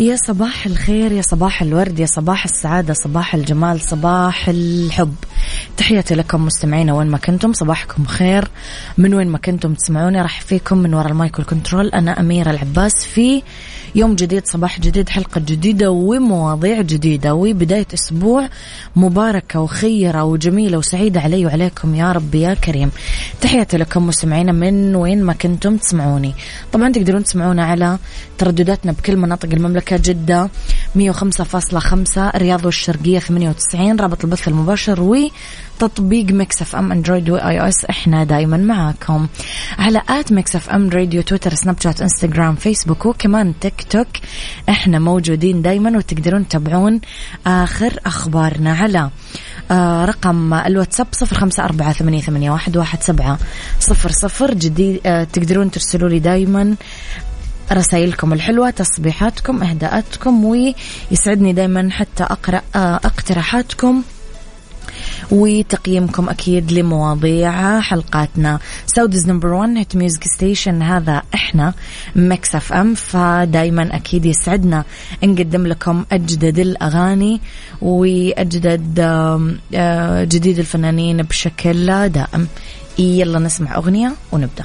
يا صباح الخير يا صباح الورد يا صباح السعادة صباح الجمال صباح الحب. تحياتي لكم مستمعينا وين ما كنتم صباحكم خير. من وين ما كنتم تسمعوني راح فيكم من وراء المايك والكنترول أنا أميرة العباس في يوم جديد صباح جديد حلقة جديدة ومواضيع جديدة وبداية أسبوع مباركة وخيرة وجميلة وسعيدة علي وعليكم يا رب يا كريم. تحياتي لكم مستمعينا من وين ما كنتم تسمعوني. طبعا تقدرون تسمعونا على تردداتنا بكل مناطق المملكة جدة 105.5 الرياض والشرقية 98 رابط البث المباشر وتطبيق Mix FM Android و iOS إحنا دايما معاكم. على at Mix FM Radio تويتر سناب شات إنستغرام فيسبوك وكمان تيك توك إحنا موجودين دايما وتقدرون تتابعون آخر أخبارنا. على آه رقم الواتساب صفر خمسة أربعة ثمانية, ثمانية واحد, واحد سبعة صفر صفر جديد آه تقدرون ترسلوا لي دايما رسائلكم الحلوة تصبيحاتكم إهداءاتكم ويسعدني دايما حتى أقرأ اقتراحاتكم وتقييمكم أكيد لمواضيع حلقاتنا. Saudi's number 1 hit music station هذا إحنا Mix FM فدايما أكيد يسعدنا. نقدم لكم أجدد الأغاني وأجدد جديد الفنانين بشكل دائم. يلا نسمع أغنية ونبدأ.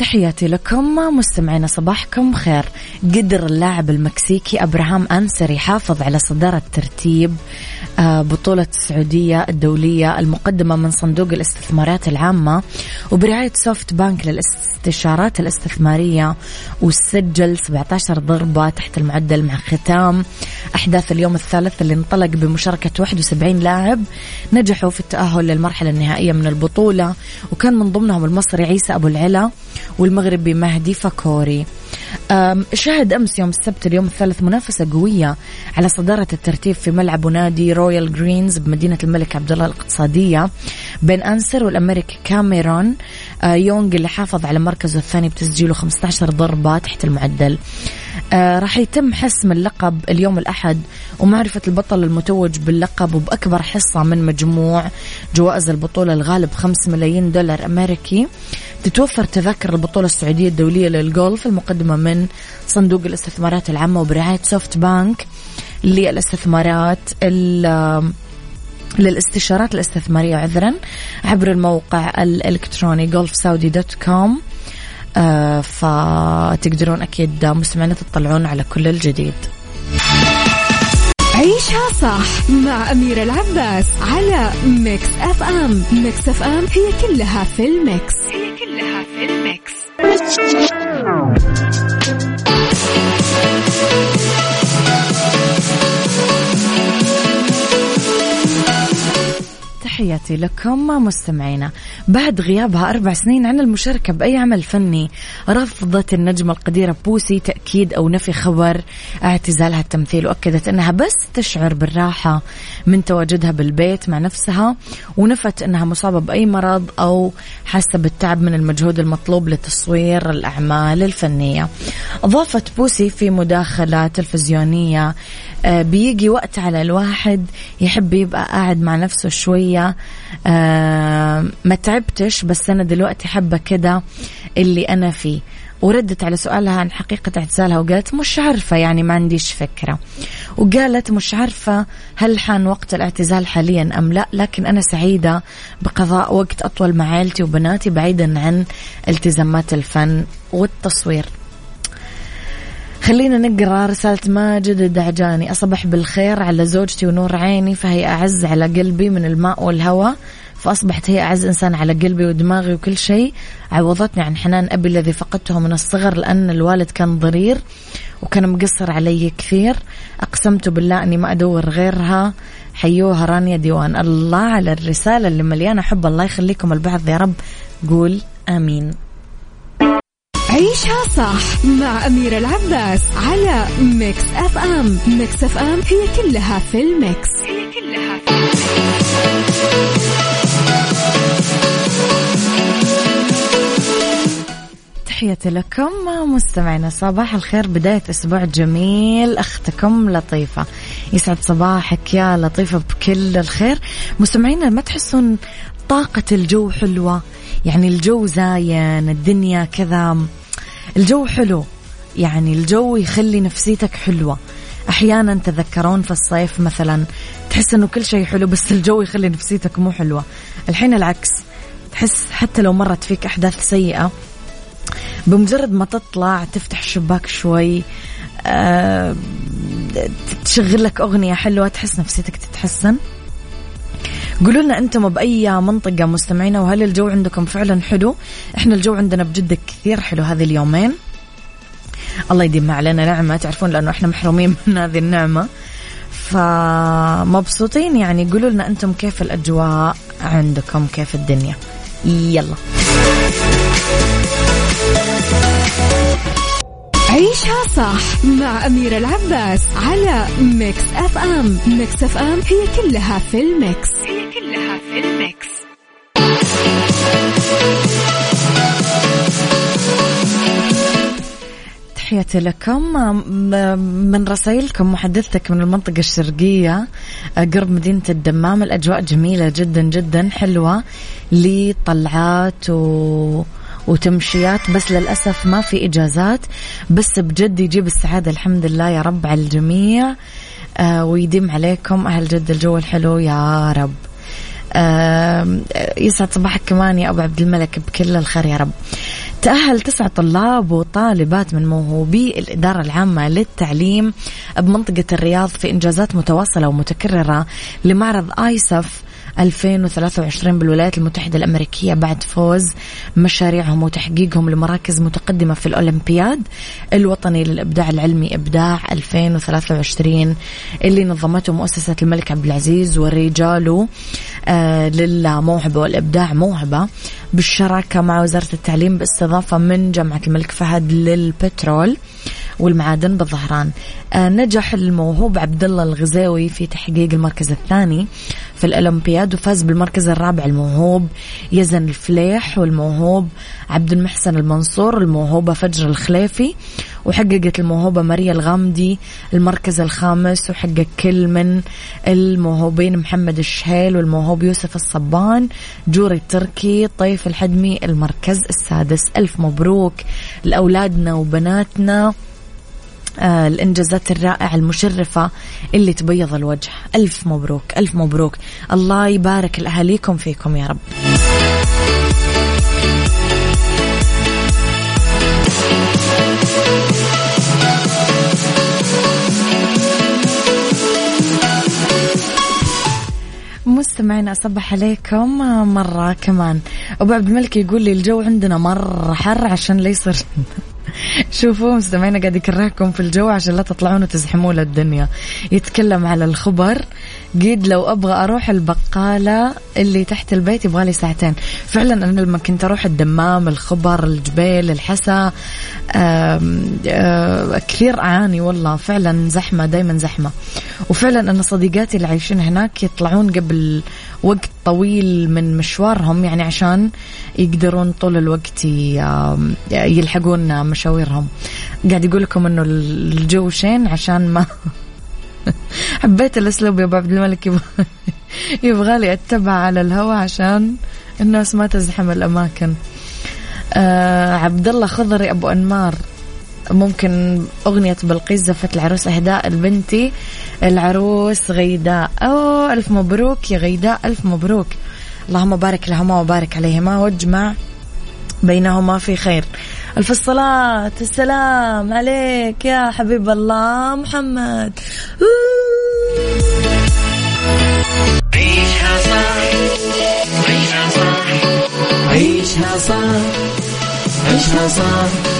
تحياتي لكم مستمعينا صباحكم خير. قدر اللاعب المكسيكي أبراهام أنسر يحافظ على صدارة ترتيب آه، بطولة السعودية الدولية المقدمة من صندوق الاستثمارات العامة وبرعاية SoftBank للاستشارات الاستثمارية وسجل 17 ضربة تحت المعدل مع ختام. أحداث اليوم الثالث اللي انطلق بمشاركة 71 لاعب. نجحوا في التأهل للمرحلة النهائية من البطولة وكان من ضمنهم المصري عيسى أبو العلا. والمغربي مهدي فكوري شهد أمس يوم السبت اليوم الثالث منافسة قوية على صدارة الترتيب في ملعب ونادي Royal Greens بمدينة الملك عبد الله الإقتصادية بين أنسر والأمريكي كاميرون. آه، يونغ اللي حافظ على مركزه الثاني بتسجيله 15 ضربة تحت المعدل. آه راح يتم حسم اللقب اليوم الأحد ومعرفة البطل المتوج باللقب وبأكبر حصة من مجموع جوائز البطولة البالغ 5 ملايين دولار أمريكي. تتوفر تذاكر البطولة السعودية الدولية للجولف المقدمة من صندوق الاستثمارات العامة وبرعاية SoftBank للاستثمارات للاستشارات الاستثمارية عذرا عبر الموقع الإلكتروني Golf Saudi dot آه فتقدرون أكيد مستمعين تطلعون على كل الجديد. عيشها صح مع أميرة العباس على Mix FM. Mix FM هي كلها في ال Mix. هي كلها في تحياتي لكم مستمعينا. بعد غيابها أربع سنين عن المشاركة بأي عمل فني رفضت النجمة القديرة بوسي تأكيد أو نفي خبر. اعتزالها التمثيل وأكدت أنها بس تشعر بالراحة من تواجدها بالبيت مع نفسها ونفت أنها مصابة بأي مرض أو حاسة بالتعب من المجهود المطلوب لتصوير الأعمال الفنية. أضافت بوسي في مداخلة تلفزيونية آه، بيجي وقت على الواحد يحب يبقى قاعد مع نفسه شوية آه، ما تعبتش بس أنا دلوقتي حابة كده اللي أنا فيه. وردت على سؤالها عن حقيقة اعتزالها وقالت مش عارفة يعني ما عنديش فكرة. وقالت مش عارفة هل حان وقت الاعتزال حاليا أم لا لكن أنا سعيدة بقضاء وقت أطول مع عائلتي وبناتي بعيدا عن التزامات الفن والتصوير. خلينا نقرأ رسالة ماجد الدعجاني. أصبح بالخير على زوجتي ونور عيني فهي أعز على قلبي من الماء والهواء فأصبحت هي أعز إنسان على قلبي ودماغي وكل شيء. عوضتني عن حنان أبي الذي فقدته من الصغر لأن الوالد كان ضرير وكان مقصر علي كثير. أقسمت بالله أني ما أدور غيرها. حيوها رانيا ديوان. الله على الرسالة اللي مليانة حب. الله يخليكم البعض يا رب. قول آمين. عيشها صح مع أميرة العباس على Mix FM. Mix FM هي كلها في ال Mix. هي كلها. في تحياتي لكم مستمعينا صباح الخير بداية أسبوع جميل أختكم لطيفة. يسعد صباحك يا لطيفة بكل الخير. مستمعينا ما تحسون طاقة الجو حلوة؟ يعني الجو زاين الدنيا كذا الجو حلو. يعني الجو يخلي نفسيتك حلوة. أحيانا تذكرون في الصيف مثلا تحس أنه كل شيء حلو بس الجو يخلي نفسيتك مو حلوة. الحين العكس. تحس حتى لو مرت فيك أحداث سيئة بمجرد ما تطلع تفتح الشباك شوي أه تشغل لك أغنية حلوة تحس نفسيتك تتحسن. قولوا لنا أنتم بأي منطقة مستمعينا وهل الجو عندكم فعلا حلو؟ إحنا الجو عندنا بجد كثير حلو هذه اليومين. الله يديم علينا نعمة. تعرفون لأنه إحنا محرومين من هذه النعمة. فمبسوطين يعني. قولوا لنا أنتم كيف الأجواء عندكم كيف الدنيا. يلا. عيشها صح مع أميرة العباس على Mix FM Mix FM هي كلها في ال Mix. هي كلها في ال Mix. تحياتي لكم. من رسائلكم محدثتك من المنطقة الشرقية قرب مدينة الدمام. الأجواء جميلة جدا جدا حلوة لطلعات و وتمشيات بس للأسف ما في إجازات. بس بجد يجيب السعادة الحمد لله يا رب على الجميع. آه ويديم عليكم أهل جد الجو الحلو يا رب. آه يسعد صباحك كمان يا أبو عبد الملك بكل الخير يا رب. تأهل تسع طلاب وطالبات من موهوبي الإدارة العامة للتعليم بمنطقة الرياض في إنجازات متواصلة ومتكررة لمعرض آيسف 2023 بالولايات المتحدة الأمريكية بعد فوز مشاريعهم وتحقيقهم لمراكز متقدمة في الأولمبياد الوطني للإبداع العلمي إبداع 2023 اللي نظمته مؤسسة الملك عبد العزيز ورجاله آه للموهبة والإبداع موهبة بالشراكة مع وزارة التعليم باستضافة من جامعة الملك فهد للبترول. والمعادن بالظهران. آه نجح الموهوب عبد الله الغزاوي في تحقيق المركز الثاني في الأولمبياد وفاز بالمركز الرابع الموهوب. يزن الفليح والموهوب عبد المحسن المنصور الموهوبة فجر الخليفي وحققت الموهوبة ماريا الغامدي المركز الخامس وحقق كل من الموهوبين محمد الشهيل والموهوب يوسف الصبان جوري التركي طيف الحدمي المركز السادس. ألف مبروك لأولادنا وبناتنا. آه الإنجازات الرائعة المشرفة اللي تبيض الوجه. ألف مبروك ألف مبروك. الله يبارك لأهاليكم فيكم يا رب. مستمعينا أصبح عليكم مرة كمان. أبو عبد الملك يقول لي الجو عندنا مرة حر عشان لا يصير شوفوا مستمعينا قاعد يكرهكم في الجو عشان لا تطلعون وتزحموا الدنيا يتكلم على الخبر قيد لو أبغى أروح البقالة اللي تحت البيت يبغى لي ساعتين. فعلا أنا لما كنت أروح الدمام الخبر الجبيل الحسا كثير أعاني والله. فعلا زحمة دائما زحمة. وفعلا أنا صديقاتي اللي عايشين هناك يطلعون قبل وقت طويل من مشوارهم يعني عشان يقدرون طول الوقت يلحقون مشاويرهم. قاعد يقول لكم إنه الجو شين عشان ما حبيت الأسلوب يا أبو عبد الملك. يبغى لي أتبع على الهواء عشان الناس ما تزحم الأماكن. آه عبد الله خضري أبو أنمار. ممكن أغنية بلقيس زفت العروس إهداء لبنتي العروس غيداء. أوه ألف مبروك يا غيداء ألف مبروك. اللهم بارك لهما وبارك عليهما واجمع بينهما في خير. ألف الصلاة السلام عليك يا حبيب الله محمد. عيشها صح عيشها صح عيشها صح عيشها صح.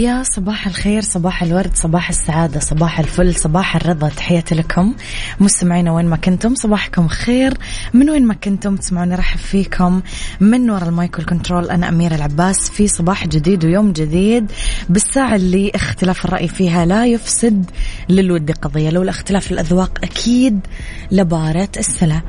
يا صباح الخير صباح الورد صباح السعادة صباح الفل صباح الرضا. تحياتي لكم. مستمعينا وين ما كنتم صباحكم خير. من وين ما كنتم تسمعوني أرحب فيكم. من وراء ال mic وال control أنا أميرة العباس في صباح جديد ويوم جديد. بالساعة اللي اختلاف الرأي فيها لا يفسد للود قضية. لولا اختلاف الأذواق أكيد لبارت السلع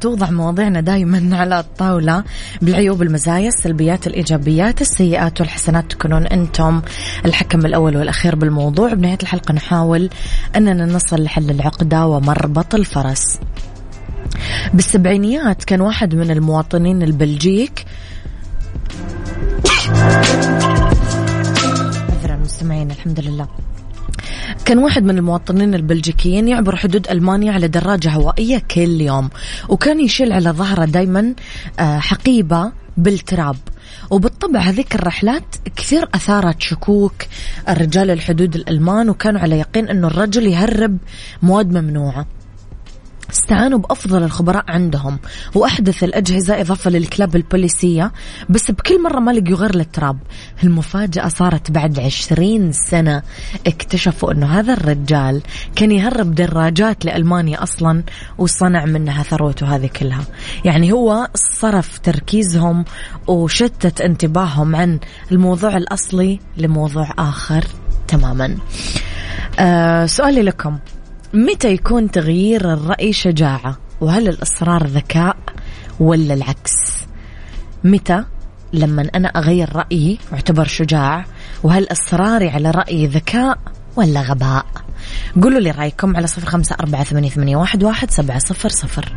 توضع مواضيعنا دائما على الطاولة بالعيوب المزايا السلبيات الإيجابيات السيئات والحسنات. تكونون أنتم الحكم الأول والأخير بالموضوع. بنهاية الحلقة نحاول أننا نصل لحل العقدة ومربط الفرس. بالسبعينيات كان واحد من المواطنين البلجيك عذرا مستمعين الحمد لله. كان واحد من المواطنين البلجيكيين يعبر حدود ألمانيا على دراجة هوائية كل يوم وكان يشيل على ظهره دايما آه، حقيبة بالتراب. وبالطبع هذيك الرحلات كثير أثارت شكوك الرجال الحدود الألمان وكانوا على يقين أنه الرجل يهرب مواد ممنوعة. استعانوا بأفضل الخبراء عندهم وأحدث الأجهزة إضافة للكلاب البوليسية بس بكل مرة ما لقيوا غير التراب المفاجأة صارت بعد عشرين سنة. اكتشفوا أنه هذا الرجال كان يهرب دراجات لألمانيا أصلا وصنع منها ثروته هذه كلها. يعني هو صرف تركيزهم وشتت انتباههم عن الموضوع الأصلي لموضوع آخر تماما. آه سؤالي لكم. متى يكون تغيير الرأي شجاعة؟ وهل الإصرار ذكاء ولا العكس؟ متى؟ لما أنا أغير رأيي واعتبر شجاع. وهل إصراري على رأيي ذكاء ولا غباء؟ قولوا لي رأيكم على صفر خمسة أربعة ثمانية, واحد سبعة صفر صفر.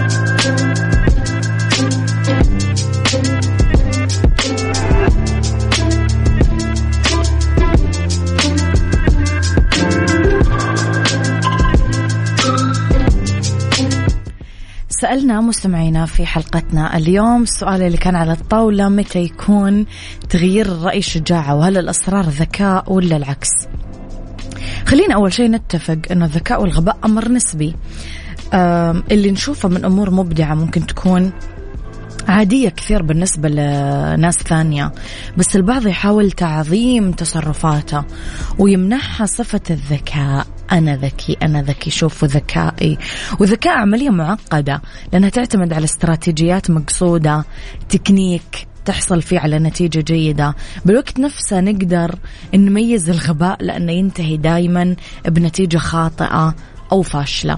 سألنا مستمعينا في حلقتنا اليوم السؤال اللي كان على الطاولة متى يكون تغيير الرأي شجاعة وهل الأسرار ذكاء ولا العكس؟ خلينا أول شيء نتفق أنه الذكاء والغباء أمر نسبي. اللي نشوفه من أمور مبدعة ممكن تكون عادية كثير بالنسبة لناس ثانية بس البعض يحاول تعظيم تصرفاته ويمنحها صفة الذكاء. أنا ذكي أنا ذكي شوفوا ذكائي. وذكاء عملية معقدة لأنها تعتمد على استراتيجيات مقصودة تكنيك تحصل فيه على نتيجة جيدة. بالوقت نفسه نقدر نميز الغباء لأنه ينتهي دايما بنتيجة خاطئة أو فاشلة.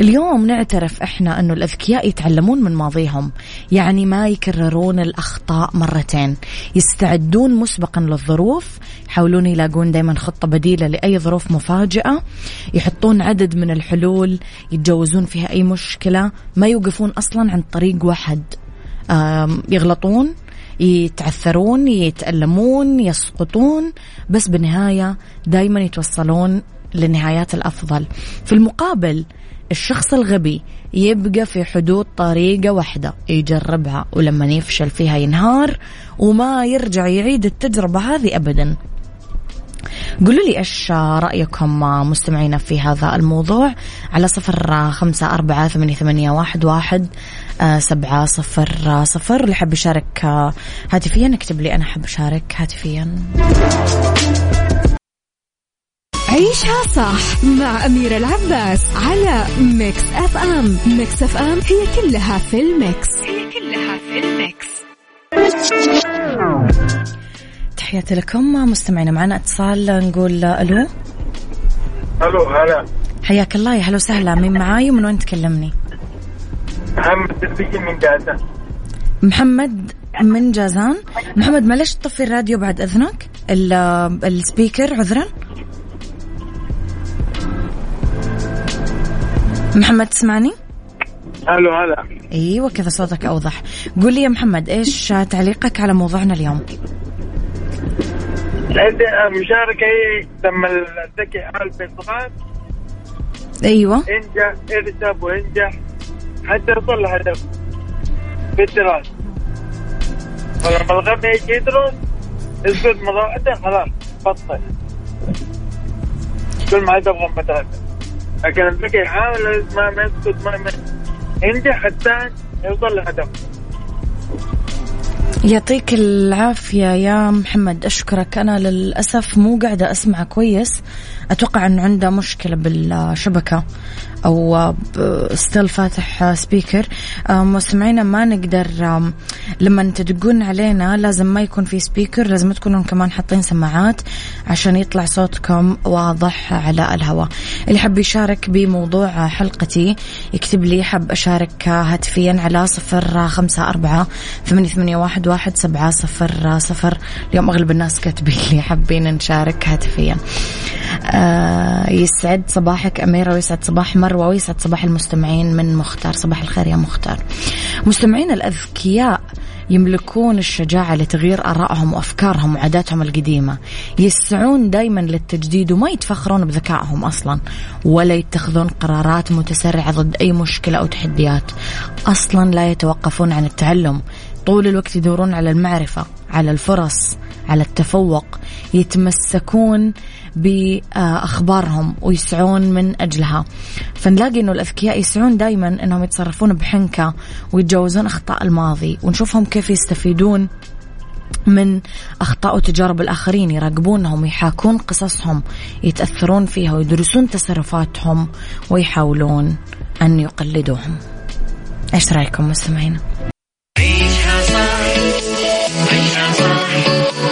اليوم نعترف إحنا انه الاذكياء يتعلمون من ماضيهم يعني ما يكررون الأخطاء مرتين. يستعدون مسبقا للظروف يحاولون يلاقون دائما خطة بديلة لأي ظروف مفاجئة يحطون عدد من الحلول يتجاوزون فيها أي مشكلة ما يوقفون أصلا عند طريق واحد. يغلطون يتعثرون يتألمون يسقطون بس بالنهاية دايما يتوصلون للنهايات الأفضل. في المقابل الشخص الغبي يبقى في حدود طريقة واحدة يجربها ولما يفشل فيها ينهار وما يرجع يعيد التجربة هذه أبدا. قولوا لي إيش رأيكم مستمعينا في هذا الموضوع؟ على صفر خمسة أربعة ثمانية, ثمانية واحد, واحد سبعة صفر صفر. اللي حاب يشارك هاتفيا اكتب لي أنا حاب أشارك هاتفيا. عيشها صح مع أميرة العباس على Mix FM. Mix FM هي كلها في ال Mix. هي كلها في ال Mix. تحياتي لكم. مستمعينا معنا اتصال نقول ألو. ألو هلا. حياك الله. يا هلا وسهلا. مين معاي ومن وين تكلمني؟ محمد من جازان. محمد من جازان. محمد معلش طفي الراديو بعد أذنك. السبيكر عذرا. محمد تسمعني؟ ألو هلا. أيوه كذا صوتك أوضح. قول لي يا محمد إيش تعليقك على موضوعنا اليوم؟ عندي مشاركة هي لما الذكي حال بالصغار أيوه. انجح ارسب وانجح حتى يوصل لهدف في الدراسة. ولما الغبي يجي يدرس يسقط مضاعته خلاص بطل. كل ما تبغى مدرسة لكن الذكي يحاول ما ما يسقط ما ما ينجح حتى يوصل لهدف. يعطيك العافية يا محمد. أشكرك. أنا للأسف مو قاعدة أسمع كويس. أتوقع أنه عنده مشكلة بالشبكة أو still فاتح speaker مستمعينا ما نقدر لما تدقون علينا لازم ما يكون في speaker لازم تكونون كمان حاطين سماعات عشان يطلع صوتكم واضح على الهواء. اللي حب يشارك بموضوع حلقتي يكتب لي حب أشارك هاتفيا على صفر خمسة أربعة ثمانية, ثمانية واحد, واحد سبعة صفر صفر. اليوم أغلب الناس كاتبين لي حابين نشارك هاتفيا. يسعد صباحك أميرة ويسعد صباح مروة ويسعد صباح المستمعين من مختار. صباح الخير يا مختار. مستمعين الأذكياء يملكون الشجاعة لتغيير آرائهم وأفكارهم وعاداتهم القديمة. يسعون دايما للتجديد وما يتفخرون بذكائهم أصلا ولا يتخذون قرارات متسرعة ضد أي مشكلة أو تحديات. أصلا لا يتوقفون عن التعلم. طول الوقت يدورون على المعرفة على الفرص. على التفوق يتمسكون بأخبارهم ويسعون من أجلها. فنلاقي أنه الأذكياء يسعون دائما أنهم يتصرفون بحنكة ويتجاوزون أخطاء الماضي ونشوفهم كيف يستفيدون من أخطاء وتجارب الآخرين يراقبونهم يحاكون قصصهم يتأثرون فيها ويدرسون تصرفاتهم ويحاولون أن يقلدوهم. إيش رأيكم مستمعين؟ عيشها صح عيشها صح.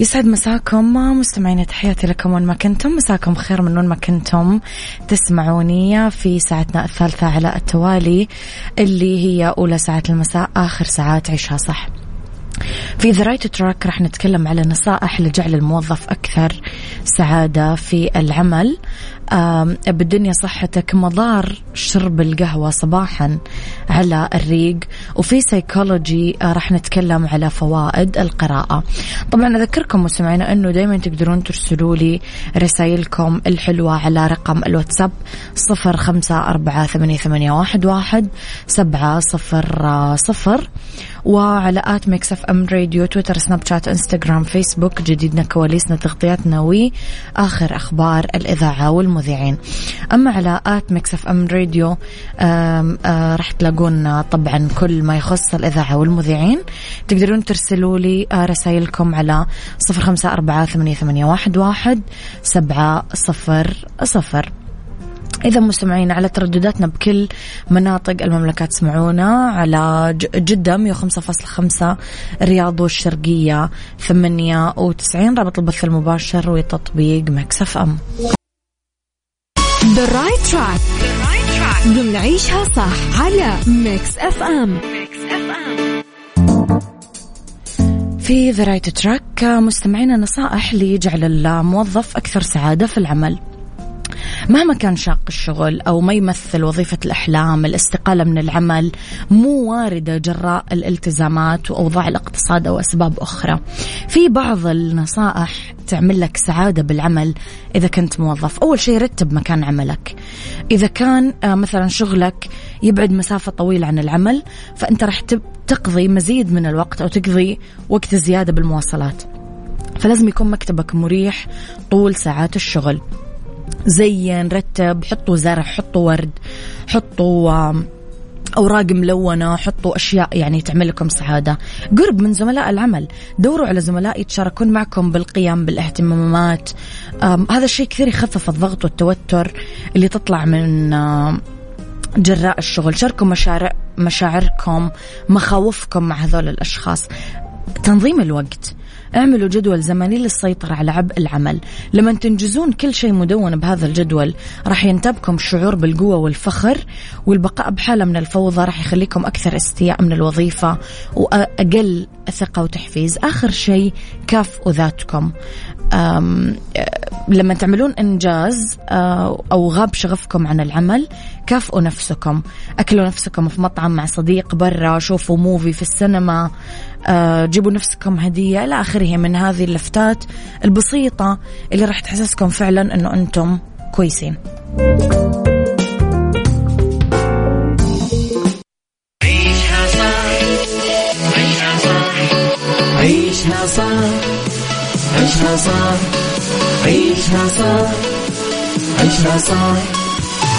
يسعد مساكم مستمعين تحياتي لكم وين ما كنتم. مساكم خير من وين ما كنتم. تسمعوني في ساعتنا الثالثة على التوالي اللي هي أولى ساعات المساء آخر ساعات عيشها صح. في the right track راح نتكلم على نصائح لجعل الموظف أكثر سعادة في العمل. بالدنيا صحتك مضار شرب القهوة صباحا على الريق. وفي سيكولوجي راح نتكلم على فوائد القراءة. طبعا أذكركم مستمعينا أنه دايما تقدرون ترسلوا لي رسائلكم الحلوة على رقم الواتساب صفر خمسة أربعة ثمانية, واحد, سبعة صفر صفر وعلى at Mix FM Radio تويتر سناب شات إنستغرام فيسبوك جديدنا كواليسنا تغطياتنا وآخر أخبار الإذاعة والمذيعين. أما على at Mix FM Radio راح تلاقون طبعا كل ما يخص الإذاعة والمذيعين. تقدرون ترسلوا لي رسائلكم على صفر خمسة أربعة ثمانية واحد, واحد سبعة صفر صفر. إذا مستمعين على تردداتنا بكل مناطق المملكة تسمعونا على جدة 105.5 الرياض والشرقية 98 رابط البث المباشر وتطبيق Mix FM. The right track. ضمن عيشها صح على Mix FM. في the right track مستمعينا نصائح لجعل الموظف أكثر سعادة في العمل. مهما كان شاق الشغل أو ما يمثل وظيفة الأحلام الاستقالة من العمل مو واردة جراء الالتزامات وأوضاع الاقتصاد أو أسباب أخرى. في بعض النصائح تعمل لك سعادة بالعمل إذا كنت موظف. أول شيء رتب مكان عملك. إذا كان آه، مثلا شغلك يبعد مسافة طويلة عن العمل فأنت راح تقضي مزيد من الوقت أو تقضي وقت زيادة بالمواصلات. فلازم يكون مكتبك مريح طول ساعات الشغل. زين رتب حطوا زرع حطوا ورد حطوا أوراق ملونة حطوا أشياء يعني تعمل لكم سعادة. قرب من زملاء العمل. دوروا على زملاء يتشاركون معكم بالقيم بالاهتمامات. هذا الشيء كثير يخفف الضغط والتوتر اللي تطلع من جراء الشغل. شاركوا مشارع مشاعركم مخاوفكم مع هذول الأشخاص. تنظيم الوقت. اعملوا جدول زمني للسيطرة على عبء العمل. لما تنجزون كل شيء مدون بهذا الجدول راح ينتابكم شعور بالقوة والفخر والبقاء بحالة من الفوضى راح يخليكم أكثر استياء من الوظيفة وأقل ثقة وتحفيز. آخر شيء كافئوا ذاتكم لما تعملون إنجاز أو غاب شغفكم عن العمل كافئوا نفسكم. أكلوا نفسكم في مطعم مع صديق برا شوفوا موفي في السينما. جيبوا نفسكم هدية إلى آخره من هذه اللفتات البسيطة اللي راح تحسسكم فعلا أنه أنتم كويسين. عيشها صح عيشها صح عيشها صح عيشها صح عيشها صح عيشها صح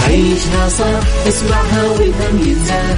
عيشها صح اسمعها والهم ينزاح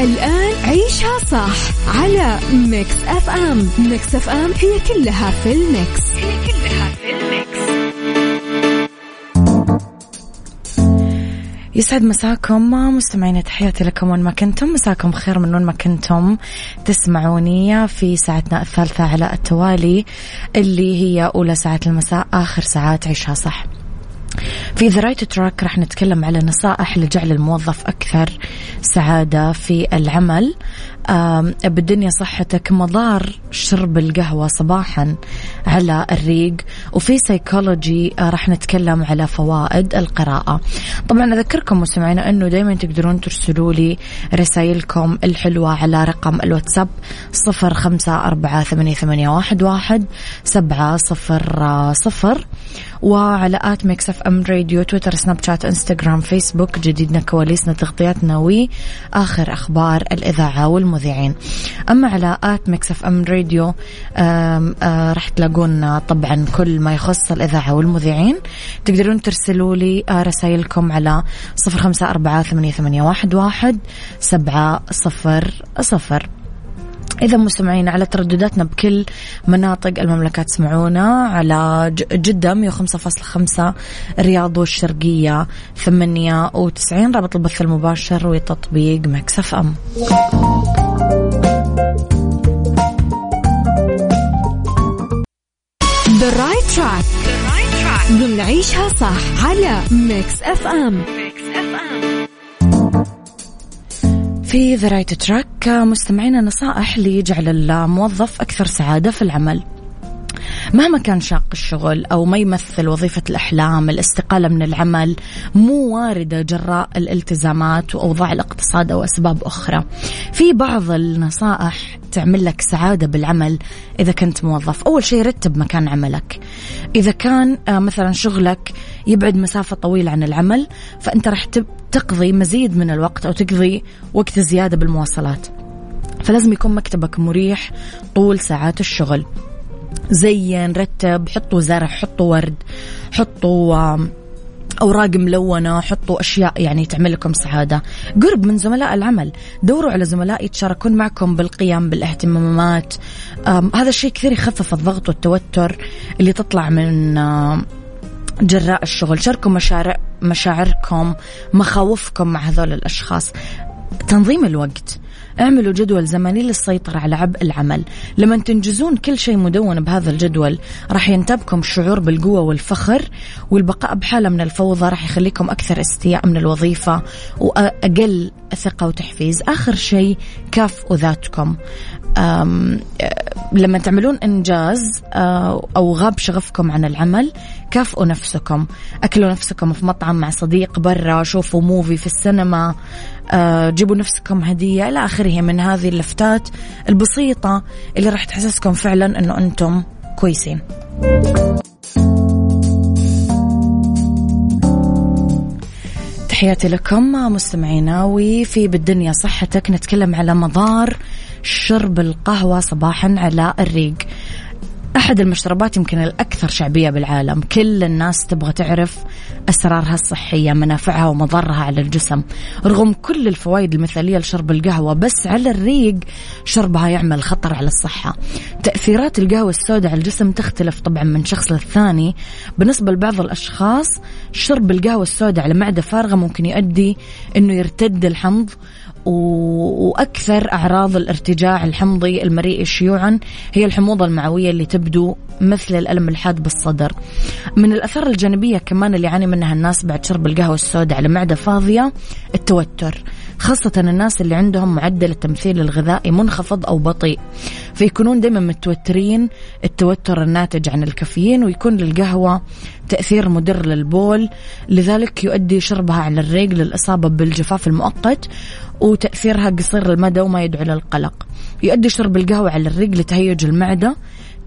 الآن عيشها صح على Mix FM. Mix FM هي كلها في ال mix. هي كلها في ال mix. يسعد مساكم مستمعين تحياتي لكم وين ما كنتم. مساكم خير من وين ما كنتم. تسمعوني في ساعتنا الثالثة على التوالي اللي هي أولى ساعات المساء آخر ساعات عيشها صح. في the right track راح نتكلم على نصائح لجعل الموظف أكثر سعادة في العمل. بالدنيا صحتك مضار شرب القهوة صباحا على الريق. وفي سيكولوجي آه، راح نتكلم على فوائد القراءة. طبعا أذكركم مستمعينا أنه دايما تقدرون ترسلوا لي رسائلكم الحلوة على رقم الواتساب صفر خمسة أربعة ثمانية واحد واحد سبعة صفر صفر. وعلى at Mix FM Radio تويتر سناب شات إنستغرام فيسبوك جديدنا كواليسنا تغطياتنا وآخر أخبار الإذاعة والمذيعين. أما على at Mix FM Radio راح تلاقون طبعا كل ما يخص الإذاعة والمذيعين. تقدرون ترسلوا لي رسائلكم على صفر خمسة أربعة ثمانية واحد واحد سبعة صفر صفر. إذا مستمعين على تردداتنا بكل مناطق المملكة تسمعونا على جدة 105.5 الرياض والشرقية 98 رابط البث المباشر وتطبيق مكسف أم. The right track. ضمن عيشها صح على Mix FM. Mix FM. في the right track مستمعينا نصائح لجعل الموظف أكثر سعادة في العمل. مهما كان شاق الشغل أو ما يمثل وظيفة الأحلام الاستقالة من العمل مو واردة جراء الالتزامات وأوضاع الاقتصاد أو أسباب أخرى. في بعض النصائح تعمل لك سعادة بالعمل إذا كنت موظف. أول شيء رتب مكان عملك. إذا كان آه، مثلا شغلك يبعد مسافة طويلة عن العمل فأنت راح تقضي مزيد من الوقت أو تقضي وقت زيادة بالمواصلات. فلازم يكون مكتبك مريح طول ساعات الشغل. زين رتب حطوا زرع حطوا ورد حطوا أوراق ملونة حطوا أشياء يعني تعمل لكم سعادة. قرب من زملاء العمل دوروا على زملاء يتشاركون معكم بالقيام بالاهتمامات. هذا الشيء كثير يخفف الضغط والتوتر اللي تطلع من جراء الشغل. شاركوا مشارع مشاعركم مخاوفكم مع هذول الأشخاص. تنظيم الوقت. اعملوا جدول زمني للسيطرة على عبء العمل. لما تنجزون كل شيء مدون بهذا الجدول راح ينتابكم الشعور بالقوة والفخر والبقاء بحالة من الفوضى راح يخليكم أكثر استياء من الوظيفة وأقل ثقة وتحفيز. آخر شيء كافئوا ذاتكم لما تعملون إنجاز أو غاب شغفكم عن العمل كافئوا نفسكم. أكلوا نفسكم في مطعم مع صديق برا شوفوا موفي في السينما جيبوا نفسكم هدية إلى آخره من هذه اللفتات البسيطة اللي راح تحسسكم فعلا أنه أنتم كويسين. تحياتي لكم مستمعينا وفي بالدنيا صحتك نتكلم على مضار شرب القهوة صباحا على الريق. أحد المشروبات يمكن الأكثر شعبية بالعالم. كل الناس تبغى تعرف أسرارها الصحية منافعها ومضارها على الجسم رغم كل الفوائد المثالية لشرب القهوة بس على الريق شربها يعمل خطر على الصحة. تأثيرات القهوة السوداء على الجسم تختلف طبعا من شخص للثاني. بالنسبة لبعض الأشخاص شرب القهوة السوداء على معدة فارغة ممكن يؤدي أنه يرتد الحمض وأكثر أعراض الارتجاع الحمضي المريء شيوعا هي الحموضة المعوية اللي تبدو مثل الألم الحاد بالصدر. من الأثار الجانبية كمان اللي يعاني منها الناس بعد شرب القهوة السوداء على معدة فاضية التوتر. خاصة الناس اللي عندهم معدل التمثيل الغذائي منخفض أو بطيء. فيكونون دائما متوترين التوتر الناتج عن الكافيين ويكون للقهوة تأثير مدر للبول لذلك يؤدي شربها على الريق للإصابة بالجفاف المؤقت وتأثيرها قصير المدى وما يدعو للقلق. يؤدي شرب القهوة على الريق لتهيج المعدة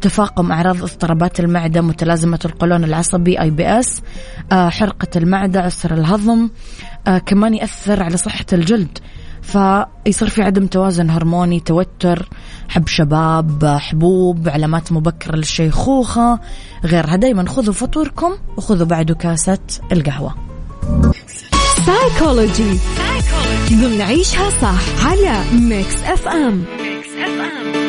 تفاقم أعراض اضطرابات المعدة متلازمة القولون العصبي أي بي أس حرقة المعدة عسر الهضم آه، كمان يأثر على صحة الجلد. فيصير في عدم توازن هرموني توتر حب شباب حبوب علامات مبكرة للشيخوخة غيرها. دايما خذوا فطوركم وخذوا بعده كاسة القهوة. سايكولوجي ضمن عيشها صح على Mix FM Mix FM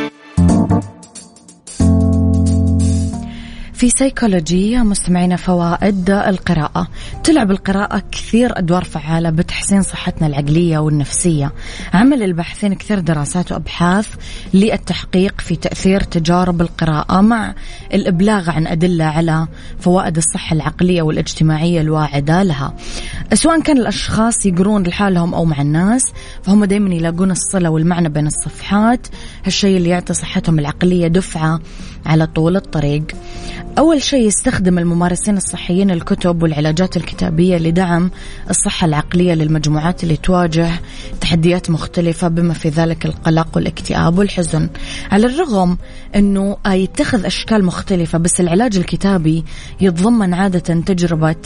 في سيكولوجي مستمعينا فوائد القراءة. تلعب القراءة كثير أدوار فعالة بتحسين صحتنا العقلية والنفسية. عمل الباحثين كثير دراسات وأبحاث للتحقيق في تأثير تجارب القراءة مع الإبلاغ عن أدلة على فوائد الصحة العقلية والاجتماعية الواعدة لها. سواء كان الأشخاص يقرون لحالهم أو مع الناس فهم دائما يلاقون الصلة والمعنى بين الصفحات. هالشيء اللي يعطي صحتهم العقلية دفعة على طول الطريق. أول شيء يستخدم الممارسين الصحيين الكتب والعلاجات الكتابية لدعم الصحة العقلية للمجموعات اللي تواجه تحديات مختلفة بما في ذلك القلق والاكتئاب والحزن. على الرغم أنه يتخذ أشكال مختلفة بس العلاج الكتابي يتضمن عادة تجربة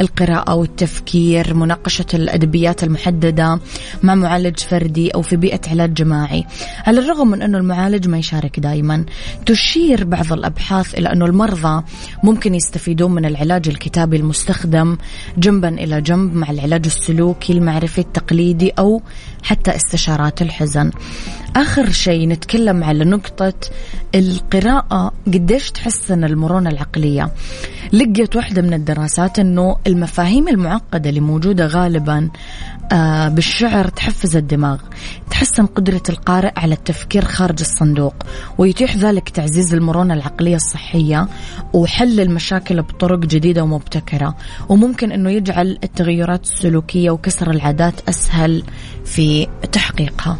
القراءة والتفكير مناقشة الأدبيات المحددة مع معالج فردي أو في بيئة علاج جماعي. على الرغم من أنه المعالج ما يشارك دائما تشير بعض الأبحاث إلى أنه المرضى ممكن يستفيدون من العلاج الكتابي المستخدم جنبا إلى جنب مع العلاج السلوكي المعرفي التقليدي أو حتى استشارات الحزن. آخر شيء نتكلم على نقطة القراءة قديش تحسن المرونة العقلية. لقيت واحدة من الدراسات أنه المفاهيم المعقدة اللي موجودة غالبا بالشعر تحفز الدماغ تحسن قدرة القارئ على التفكير خارج الصندوق ويتيح ذلك تعزيز المرونة العقلية الصحية وحل المشاكل بطرق جديدة ومبتكرة وممكن أنه يجعل التغيرات السلوكية وكسر العادات أسهل في تحقيقها.